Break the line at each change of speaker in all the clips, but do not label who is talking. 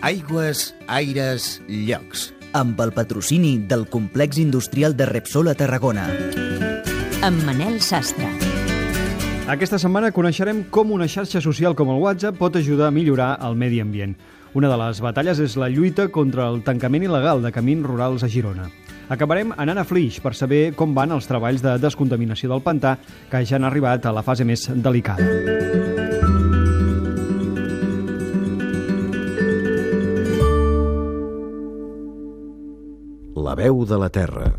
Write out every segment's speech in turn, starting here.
Aigües, aires, llocs.
amb el patrocini del Complex Industrial de Repsol a Tarragona.
Amb Manel Sastre.
Aquesta setmana coneixerem com una xarxa social com el WhatsApp pot ajudar a millorar el medi ambient. Una de les batalles és la lluita contra el tancament il·legal de camins rurals a Girona. Acabarem anant a Flix per saber com van els treballs de descontaminació del pantà que ja han arribat a la fase més delicada.
Veu de la terra.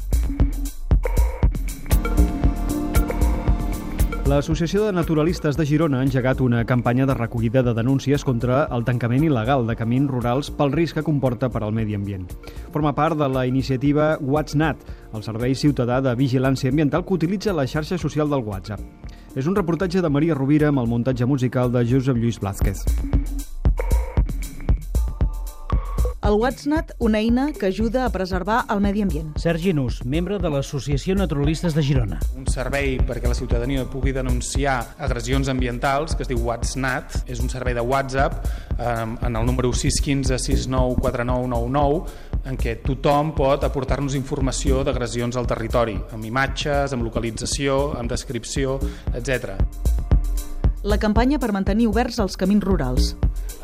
L'Associació de Naturalistes de Girona ha engegat una campanya de recollida de denúncies contra el tancament il·legal de camins rurals pel risc que comporta per al medi ambient. Forma part de la iniciativa WhatsNat, el servei ciutadà de vigilància ambiental que utilitza la xarxa social del WhatsApp. És un reportatge de Maria Rovira amb el muntatge musical de Josep Lluís Blázquez.
El WhatsNat, una eina que ajuda a preservar el medi ambient.
Sergi Nus, membre de l'Associació Naturalistes de Girona.
Un servei perquè la ciutadania pugui denunciar agressions ambientals, que es diu WhatsNat, és un servei de WhatsApp eh, en el número 615 694999 en què tothom pot aportar-nos informació d'agressions al territori, amb imatges, amb localització, amb descripció, etc.
La campanya per mantenir oberts els camins rurals.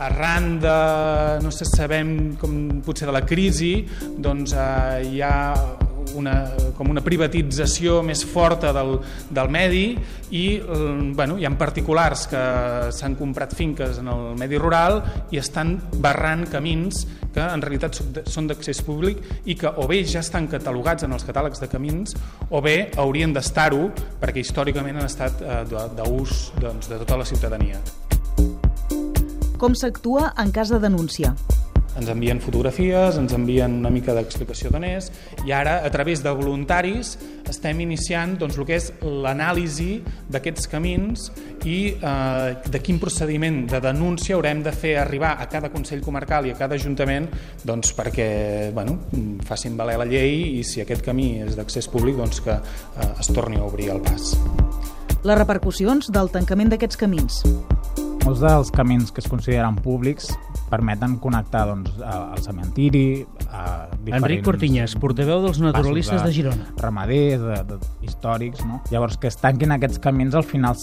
Arran de, no sé, sabem com potser de la crisi, doncs eh, hi ha una, com una privatització més forta del, del medi i eh, bueno, hi ha particulars que s'han comprat finques en el medi rural i estan barrant camins que en realitat són d'accés públic i que o bé ja estan catalogats en els catàlegs de camins o bé haurien d'estar-ho perquè històricament han estat eh, d'ús doncs, de tota la ciutadania.
Com s'actua en cas de denúncia?
Ens envien fotografies, ens envien una mica d'explicació d'on és i ara a través de voluntaris estem iniciant doncs, el que és l'anàlisi d'aquests camins i eh, de quin procediment de denúncia haurem de fer arribar a cada Consell Comarcal i a cada Ajuntament doncs, perquè bueno, facin valer la llei i si aquest camí és d'accés públic doncs, que eh, es torni a obrir el pas.
Les repercussions del tancament d'aquests camins.
Molts dels camins que es consideren públics permeten connectar doncs, al cementiri, a.
Enric Cortinyes, portaveu dels naturalistes de,
de
Girona.
Ramaders, de, de, històrics, no? Llavors, que es tanquin aquests camins al final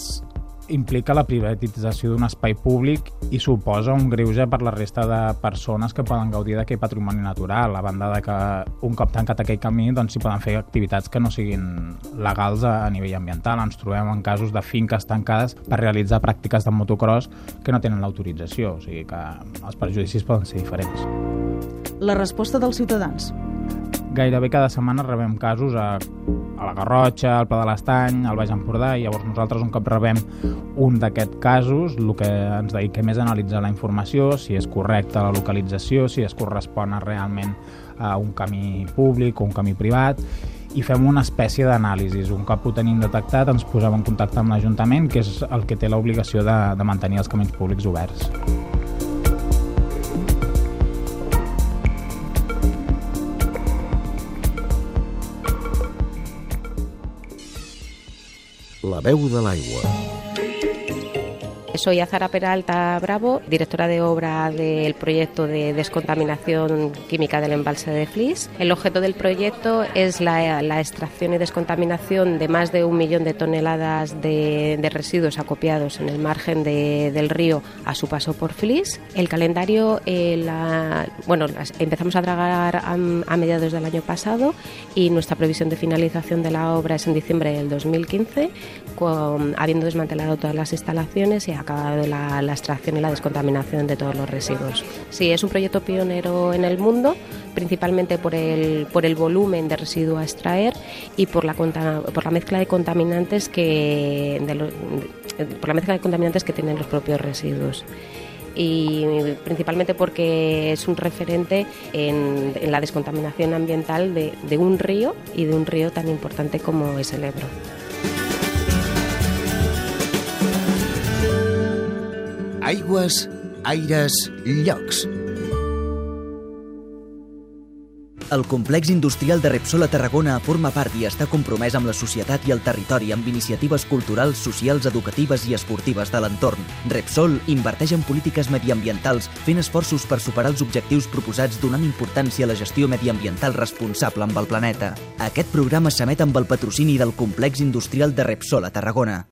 implica la privatització d'un espai públic i suposa un greuge per la resta de persones que poden gaudir d'aquell patrimoni natural, a banda de que un cop tancat aquell camí doncs s'hi poden fer activitats que no siguin legals a, a nivell ambiental. Ens trobem en casos de finques tancades per realitzar pràctiques de motocross que no tenen l'autorització, o sigui que els perjudicis poden ser diferents.
La resposta dels ciutadans.
Gairebé cada setmana rebem casos a a la Garrotxa, al Pla de l'Estany, al Baix Empordà, i llavors nosaltres un cop rebem un d'aquests casos, el que ens dediquem és analitzar la informació, si és correcta la localització, si es correspon a realment a un camí públic o un camí privat, i fem una espècie d'anàlisi. Un cop ho tenim detectat, ens posem en contacte amb l'Ajuntament, que és el que té l'obligació de, de mantenir els camins públics oberts.
La veu de l'aigua.
Soy Azara Peralta Bravo, directora de obra del proyecto de descontaminación química del embalse de Flis. El objeto del proyecto es la, extracción y descontaminación de más de un millón de toneladas de, residuos acopiados en el margen de, del río a su paso por Flis. El calendario, eh, bueno, empezamos a tragar a, a mediados del año pasado y nuestra previsión de finalización de la obra es en diciembre del 2015, con, habiendo desmantelado todas las instalaciones y acabado la, la, extracción y la descontaminación de todos los residuos. Sí, es un proyecto pionero en el mundo, principalmente por el, por el volumen de residuo a extraer y por la, por la mezcla de contaminantes que de lo, por la mezcla de contaminantes que tienen los propios residuos y principalmente porque es un referente en, la descontaminación ambiental de, de un río y de un río tan importante como es el Ebro.
Aigües, aires, llocs.
El complex industrial de Repsol a Tarragona forma part i està compromès amb la societat i el territori amb iniciatives culturals, socials, educatives i esportives de l'entorn. Repsol inverteix en polítiques mediambientals fent esforços per superar els objectius proposats donant importància a la gestió mediambiental responsable amb el planeta. Aquest programa s'emet amb el patrocini del complex industrial de Repsol a Tarragona.